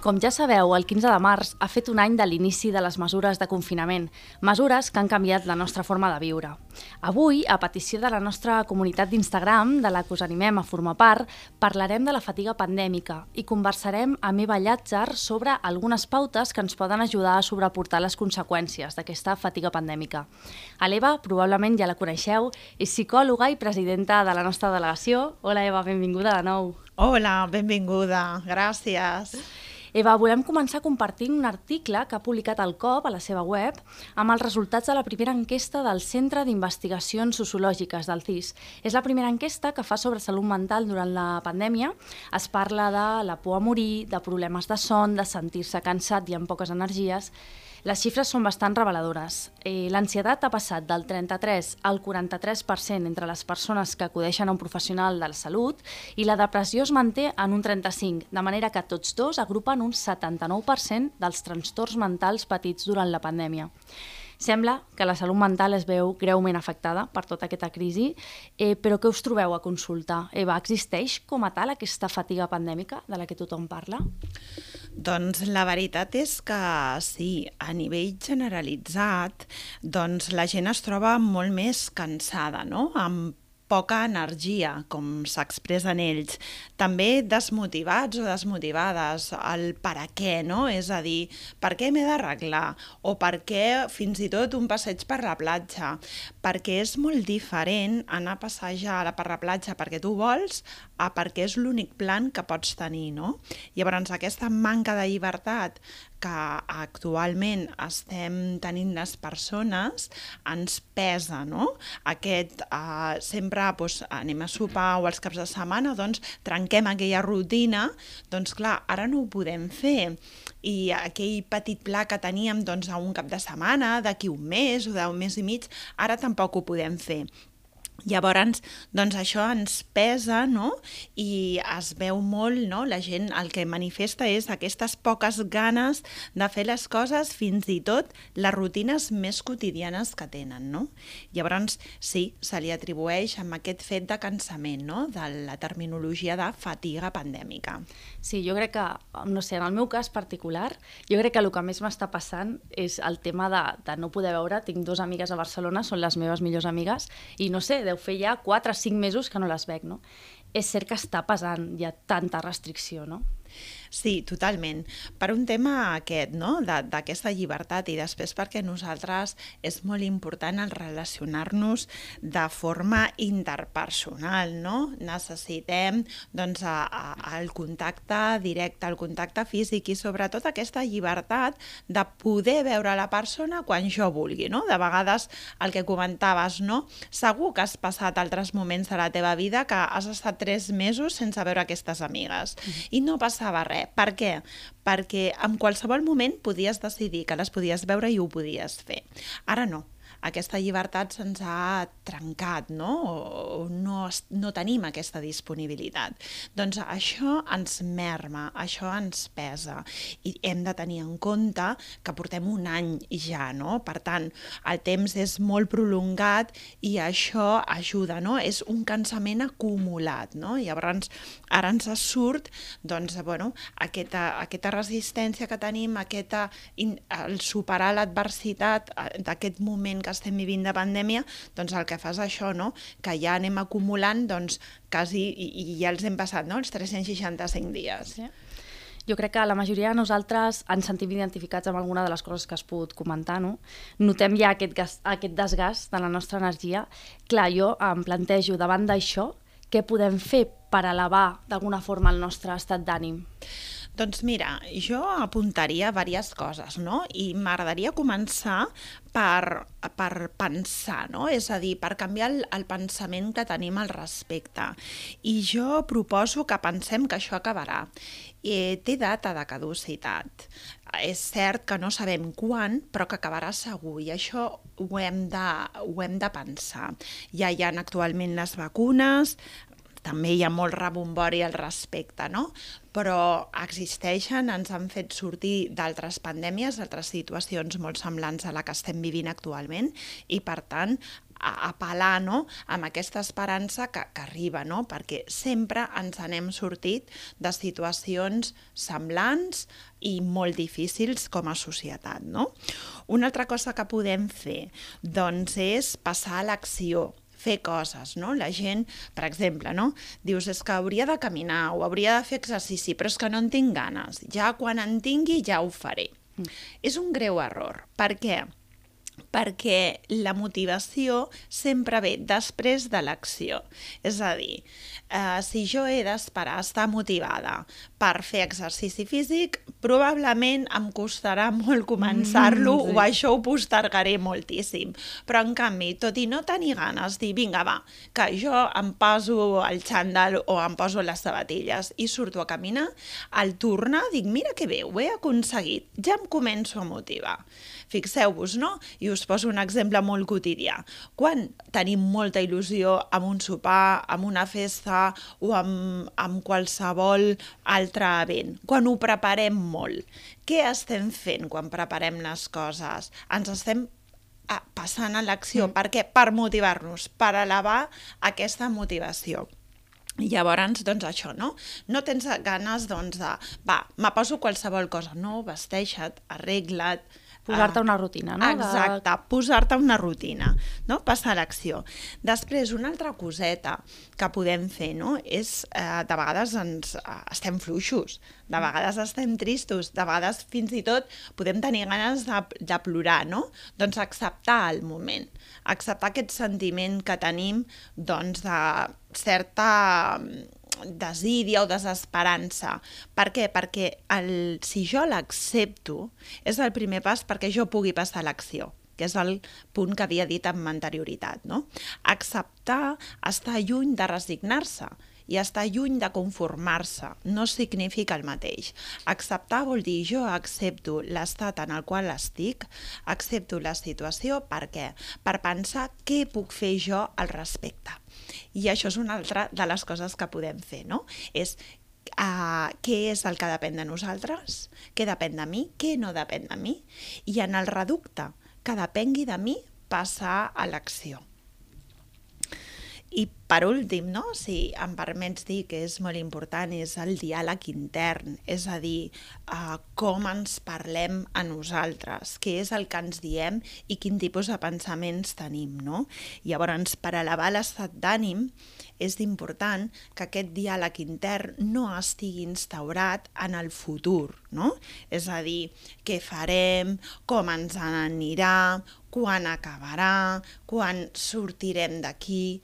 Com ja sabeu, el 15 de març ha fet un any de l'inici de les mesures de confinament, mesures que han canviat la nostra forma de viure. Avui, a petició de la nostra comunitat d'Instagram, de la que us animem a formar part, parlarem de la fatiga pandèmica i conversarem amb Eva Llàtzer sobre algunes pautes que ens poden ajudar a sobreportar les conseqüències d'aquesta fatiga pandèmica. A l'Eva, probablement ja la coneixeu, és psicòloga i presidenta de la nostra delegació. Hola Eva, benvinguda de nou. Hola, benvinguda, gràcies. Eva, volem començar compartint un article que ha publicat el COP a la seva web amb els resultats de la primera enquesta del Centre d'Investigacions Sociològiques del CIS. És la primera enquesta que fa sobre salut mental durant la pandèmia. Es parla de la por a morir, de problemes de son, de sentir-se cansat i amb poques energies. Les xifres són bastant reveladores. Eh, L'ansietat ha passat del 33 al 43% entre les persones que acudeixen a un professional de la salut i la depressió es manté en un 35%, de manera que tots dos agrupen un 79% dels trastorns mentals patits durant la pandèmia. Sembla que la salut mental es veu greument afectada per tota aquesta crisi, eh, però què us trobeu a consultar? Eva, existeix com a tal aquesta fatiga pandèmica de la que tothom parla? Doncs la veritat és que sí, a nivell generalitzat, doncs la gent es troba molt més cansada, no? amb poca energia, com s'expressen ells. També desmotivats o desmotivades, el per a què, no? És a dir, per què m'he d'arreglar? O per què fins i tot un passeig per la platja? Perquè és molt diferent anar a passejar per la platja perquè tu vols a perquè és l'únic plan que pots tenir, no? Llavors, aquesta manca de llibertat que actualment estem tenint les persones ens pesa, no? Aquest, eh, sempre doncs, anem a sopar o els caps de setmana, doncs trenquem aquella rutina, doncs clar, ara no ho podem fer. I aquell petit pla que teníem doncs, a un cap de setmana, d'aquí un mes o d'un mes i mig, ara tampoc ho podem fer. Llavors, doncs això ens pesa, no? I es veu molt, no? La gent el que manifesta és aquestes poques ganes de fer les coses, fins i tot les rutines més quotidianes que tenen, no? Llavors, sí, se li atribueix amb aquest fet de cansament, no? De la terminologia de fatiga pandèmica. Sí, jo crec que, no sé, en el meu cas particular, jo crec que el que més m'està passant és el tema de, de no poder veure. Tinc dues amigues a Barcelona, són les meves millors amigues, i no sé, deu fer ja 4 o 5 mesos que no les veig, no? És cert que està pesant ja tanta restricció, no? Sí, totalment. Per un tema aquest, no?, d'aquesta llibertat i després perquè nosaltres és molt important el relacionar-nos de forma interpersonal, no? Necessitem, doncs, a, a, el contacte directe, el contacte físic i sobretot aquesta llibertat de poder veure la persona quan jo vulgui, no? De vegades el que comentaves, no? Segur que has passat altres moments de la teva vida que has estat tres mesos sense veure aquestes amigues mm -hmm. i no passava res per què? Perquè en qualsevol moment podies decidir que les podies veure i ho podies fer. Ara no aquesta llibertat se'ns ha trencat, no? O no, no tenim aquesta disponibilitat. Doncs això ens merma, això ens pesa i hem de tenir en compte que portem un any ja, no? Per tant, el temps és molt prolongat i això ajuda, no? És un cansament acumulat, no? Llavors, ara ens surt, doncs, bueno, aquesta, aquesta resistència que tenim, aquesta, el superar l'adversitat eh, d'aquest moment que que estem vivint de pandèmia, doncs el que fa és això, no? que ja anem acumulant doncs, quasi, i, i ja els hem passat, no? els 365 dies. Sí. Jo crec que la majoria de nosaltres ens sentim identificats amb alguna de les coses que has pogut comentar, no? Notem ja aquest, gas, aquest desgast de la nostra energia. Clar, jo em plantejo davant d'això què podem fer per elevar d'alguna forma el nostre estat d'ànim. Doncs mira, jo apuntaria diverses coses, no? I m'agradaria començar per, per pensar, no? És a dir, per canviar el, el pensament que tenim al respecte. I jo proposo que pensem que això acabarà. I té data de caducitat. És cert que no sabem quan, però que acabarà segur, i això ho hem de, ho hem de pensar. Ja hi ha actualment les vacunes, també hi ha molt rebombori al respecte, no? però existeixen, ens han fet sortir d'altres pandèmies, d'altres situacions molt semblants a la que estem vivint actualment, i per tant apel·lar no? amb aquesta esperança que, que arriba, no? perquè sempre ens n'hem sortit de situacions semblants i molt difícils com a societat. No? Una altra cosa que podem fer doncs, és passar a l'acció fer coses, no? La gent, per exemple, no? Dius, és que hauria de caminar o hauria de fer exercici, però és que no en tinc ganes. Ja quan en tingui ja ho faré. Mm. És un greu error. Per què? perquè la motivació sempre ve després de l'acció. És a dir, eh, si jo he d'esperar estar motivada per fer exercici físic, probablement em costarà molt començar-lo mm, sí. o això ho postergaré moltíssim. Però, en canvi, tot i no tenir ganes, dir, vinga, va, que jo em poso el xandall o em poso les sabatilles i surto a caminar, al tornar dic, mira que bé, ho he aconseguit, ja em començo a motivar. Fixeu-vos, no? I us poso un exemple molt quotidià. Quan tenim molta il·lusió amb un sopar, amb una festa o amb, amb qualsevol altre event, quan ho preparem molt, què estem fent quan preparem les coses? Ens estem ah, passant a l'acció. Mm. Per què? Per motivar-nos, per elevar aquesta motivació. Llavors, doncs això, no? No tens ganes, doncs, de... Va, me poso qualsevol cosa. No, vesteixa't, arregla't, Posar-te ah, una rutina, no? Exacte, de... posar-te una rutina, no? Passar a l'acció. Després, una altra coseta que podem fer, no? És, eh, de vegades ens eh, estem fluixos, de vegades estem tristos, de vegades fins i tot podem tenir ganes de, de plorar, no? Doncs acceptar el moment, acceptar aquest sentiment que tenim, doncs, de certa desídia o desesperança. Per què? Perquè el, si jo l'accepto, és el primer pas perquè jo pugui passar l'acció que és el punt que havia dit amb anterioritat. No? Acceptar està lluny de resignar-se i estar lluny de conformar-se. No significa el mateix. Acceptar vol dir jo accepto l'estat en el qual estic, accepto la situació, per què? Per pensar què puc fer jo al respecte. I això és una altra de les coses que podem fer, no? És uh, què és el que depèn de nosaltres, què depèn de mi, què no depèn de mi, i en el reducte que depengui de mi passar a l'acció. I per últim, no? si em permets dir que és molt important, és el diàleg intern, és a dir, uh, com ens parlem a nosaltres, què és el que ens diem i quin tipus de pensaments tenim. No? Llavors, per elevar l'estat d'ànim, és important que aquest diàleg intern no estigui instaurat en el futur, no? És a dir, què farem, com ens anirà, quan acabarà, quan sortirem d'aquí.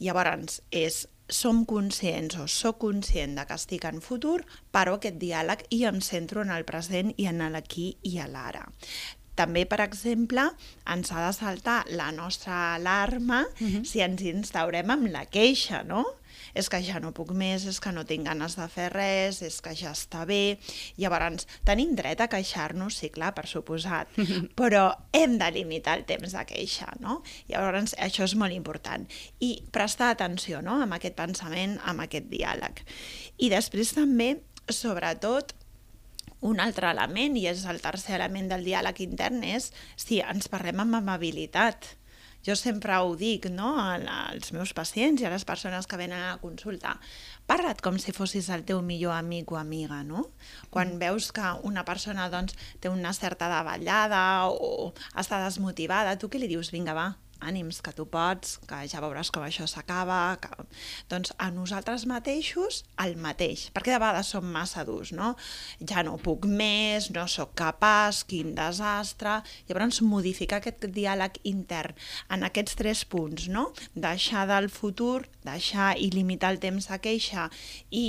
Llavors, és som conscients o sóc conscient de que estic en futur, però aquest diàleg i em centro en el present i en l'aquí i a l'ara. També, per exemple, ens ha de saltar la nostra alarma uh -huh. si ens instaurem amb la queixa, no? És que ja no puc més, és que no tinc ganes de fer res, és que ja està bé... Llavors, tenim dret a queixar-nos, sí, clar, per suposat, però hem de limitar el temps de queixa, no? Llavors, això és molt important. I prestar atenció no? amb aquest pensament, amb aquest diàleg. I després també, sobretot, un altre element, i és el tercer element del diàleg intern, és si ens parlem amb amabilitat jo sempre ho dic no? als meus pacients i a les persones que venen a la consulta. Parla't com si fossis el teu millor amic o amiga, no? Quan mm. veus que una persona doncs, té una certa davallada o està desmotivada, tu què li dius? Vinga, va, ànims, que tu pots, que ja veuràs com això s'acaba... Que... Doncs a nosaltres mateixos el mateix, perquè de vegades som massa durs, no? Ja no puc més, no sóc capaç, quin desastre... Llavors modificar aquest diàleg intern en aquests tres punts, no? Deixar del futur, deixar i limitar el temps de queixa i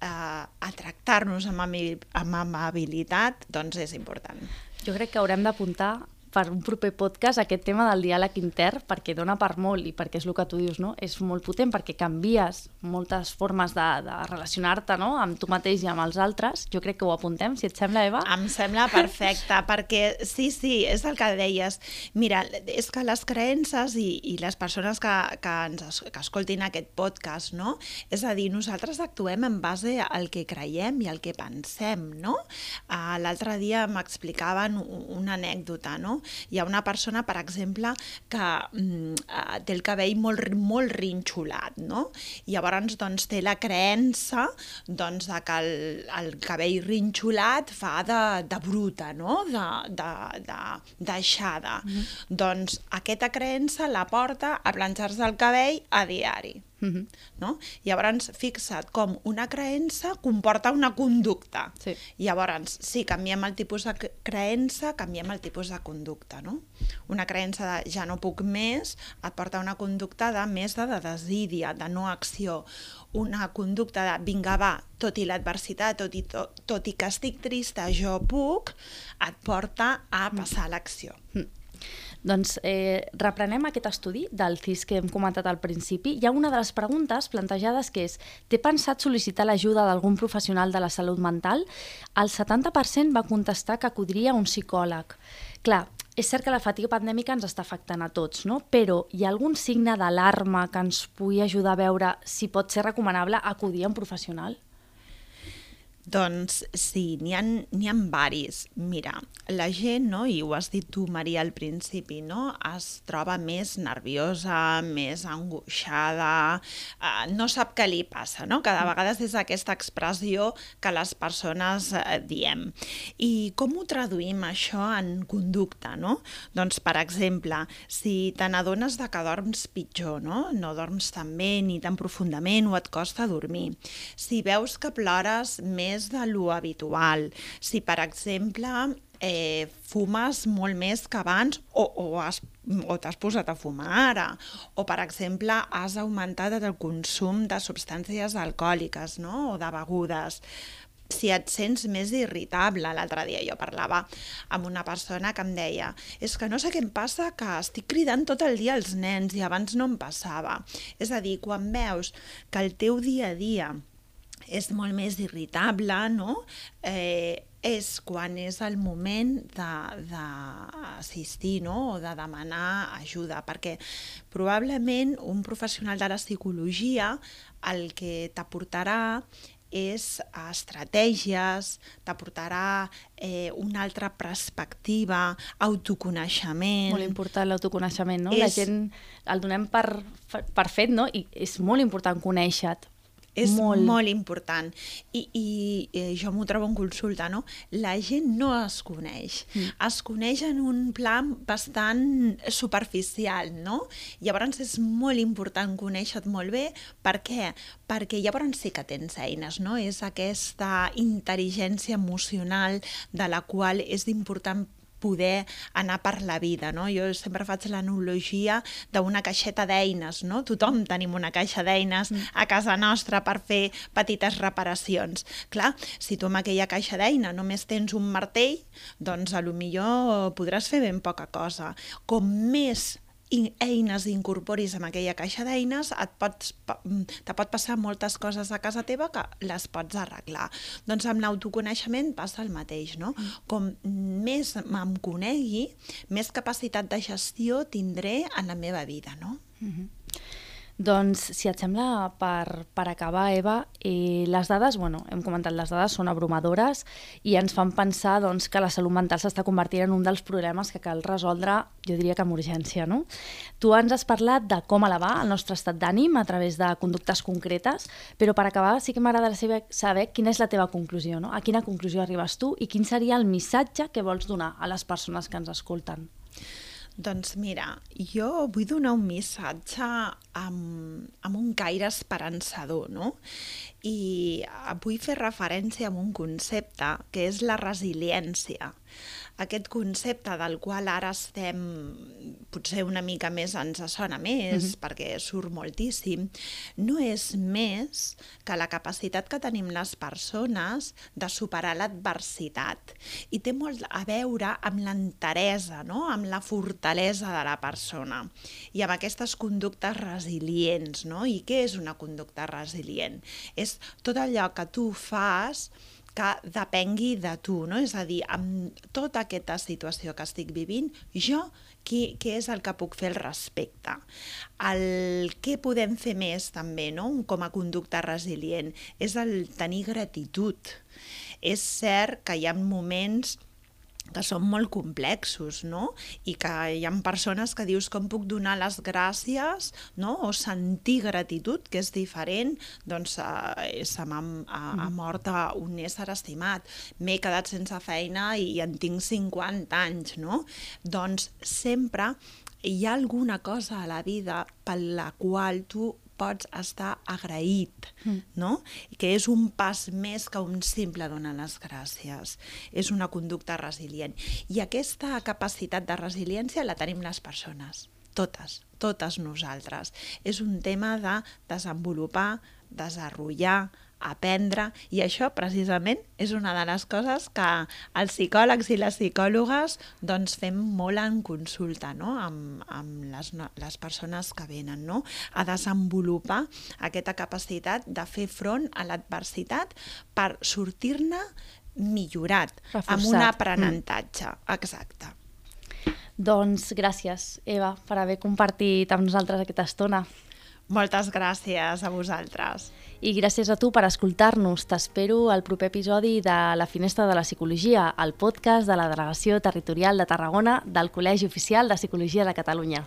eh, a tractar-nos amb, amb amabilitat, doncs és important. Jo crec que haurem d'apuntar per un proper podcast aquest tema del diàleg intern perquè dona per molt i perquè és el que tu dius, no? és molt potent perquè canvies moltes formes de, de relacionar-te no? amb tu mateix i amb els altres. Jo crec que ho apuntem, si et sembla, Eva. Em sembla perfecte, perquè sí, sí, és el que deies. Mira, és que les creences i, i les persones que, que ens que escoltin aquest podcast, no? és a dir, nosaltres actuem en base al que creiem i al que pensem, no? Uh, L'altre dia m'explicaven una anècdota, no? Hi ha una persona, per exemple, que mm, eh, té el cabell molt, molt rinxolat, no? I llavors doncs, té la creença doncs, de que el, el cabell rinxolat fa de, de bruta, no? de, de, de, deixada. Mm -hmm. Doncs aquesta creença la porta a planxar-se el cabell a diari. Mm -hmm. no? Llavors, fixa't com una creença comporta una conducta. Sí. Llavors, si canviem el tipus de creença, canviem el tipus de conducta. No? Una creença de ja no puc més et porta una conducta de més de, de desídia, de no acció. Una conducta de vinga, va, tot i l'adversitat, tot, i tot, tot i que estic trista, jo puc, et porta a passar a l'acció. Mm. Doncs eh, reprenem aquest estudi del CIS que hem comentat al principi. Hi ha una de les preguntes plantejades que és «T'he pensat sol·licitar l'ajuda d'algun professional de la salut mental?» El 70% va contestar que acudiria a un psicòleg. Clar, és cert que la fatiga pandèmica ens està afectant a tots, no? però hi ha algun signe d'alarma que ens pugui ajudar a veure si pot ser recomanable acudir a un professional? Doncs sí, n'hi ha, ha varis. Mira, la gent, no, i ho has dit tu, Maria, al principi, no, es troba més nerviosa, més angoixada, eh, no sap què li passa, no? Cada mm. vegada és aquesta expressió que les persones eh, diem. I com ho traduïm això en conducta, no? Doncs, per exemple, si te n'adones de que dorms pitjor, no? No dorms tan bé ni tan profundament o et costa dormir. Si veus que plores més més de lo habitual. Si, per exemple, eh, fumes molt més que abans o, o, has, o t'has posat a fumar ara, o, per exemple, has augmentat el consum de substàncies alcohòliques no? o de begudes, si et sents més irritable. L'altre dia jo parlava amb una persona que em deia és que no sé què em passa, que estic cridant tot el dia als nens i abans no em passava. És a dir, quan veus que el teu dia a dia és molt més irritable, no? Eh, és quan és el moment d'assistir no? o de demanar ajuda, perquè probablement un professional de la psicologia el que t'aportarà és estratègies, t'aportarà eh, una altra perspectiva, autoconeixement... Molt important l'autoconeixement, no? És... La gent el donem per, per fet, no? I és molt important conèixer-te és molt, molt important. I, i eh, jo m'ho trobo en consulta, no? La gent no es coneix. Mm. Es coneix en un plan bastant superficial, no? Llavors és molt important conèixer-te molt bé. Per què? Perquè llavors sí que tens eines, no? És aquesta intel·ligència emocional de la qual és important poder anar per la vida, no? Jo sempre faig l'analogia d'una caixeta d'eines, no? Tothom tenim una caixa d'eines mm. a casa nostra per fer petites reparacions. Clar, si tu amb aquella caixa d'eina només tens un martell, doncs a lo millor podràs fer ben poca cosa. Com més eines incorporis en aquella caixa d'eines, et pots, te pot passar moltes coses a casa teva que les pots arreglar. Doncs amb l'autoconeixement passa el mateix, no? Mm. Com més me'm conegui, més capacitat de gestió tindré en la meva vida, no? Mm -hmm. Doncs, si et sembla, per, per acabar, Eva, eh, les dades, bueno, hem comentat, les dades són abrumadores i ens fan pensar doncs, que la salut mental s'està convertint en un dels problemes que cal resoldre, jo diria que amb urgència. No? Tu ens has parlat de com elevar el nostre estat d'ànim a través de conductes concretes, però per acabar sí que m'agradaria saber quina és la teva conclusió, no? a quina conclusió arribes tu i quin seria el missatge que vols donar a les persones que ens escolten. Doncs mira, jo vull donar un missatge amb, amb un caire esperançador, no? I vull fer referència a un concepte que és la resiliència aquest concepte del qual ara estem, potser una mica més ens sona més, mm -hmm. perquè surt moltíssim, no és més que la capacitat que tenim les persones de superar l'adversitat. I té molt a veure amb l'enteresa, no? amb la fortalesa de la persona i amb aquestes conductes resilients. No? I què és una conducta resilient? És tot allò que tu fas que depengui de tu, no? És a dir, amb tota aquesta situació que estic vivint, jo qui, què és el que puc fer al respecte. El què podem fer més també, no? com a conducta resilient, és el tenir gratitud. És cert que hi ha moments que són molt complexos, no? I que hi ha persones que dius com puc donar les gràcies, no? O sentir gratitud, que és diferent, doncs eh, se m'ha mm. mort un ésser estimat, m'he quedat sense feina i en tinc 50 anys, no? Doncs sempre hi ha alguna cosa a la vida per la qual tu pots estar agraït, mm. no? Que és un pas més que un simple donar les gràcies. És una conducta resilient. I aquesta capacitat de resiliència la tenim les persones, totes, totes nosaltres. És un tema de desenvolupar, desenvolupar, aprendre, i això precisament és una de les coses que els psicòlegs i les psicòlogues doncs, fem molt en consulta no? amb, amb les, les persones que venen, no? a desenvolupar aquesta capacitat de fer front a l'adversitat per sortir-ne millorat, Reforçat. amb un aprenentatge. Mm. Exacte. Doncs gràcies, Eva, per haver compartit amb nosaltres aquesta estona. Moltes gràcies a vosaltres. I gràcies a tu per escoltar-nos. T'espero al proper episodi de La Finestra de la Psicologia, el podcast de la Delegació Territorial de Tarragona del Col·legi Oficial de Psicologia de Catalunya.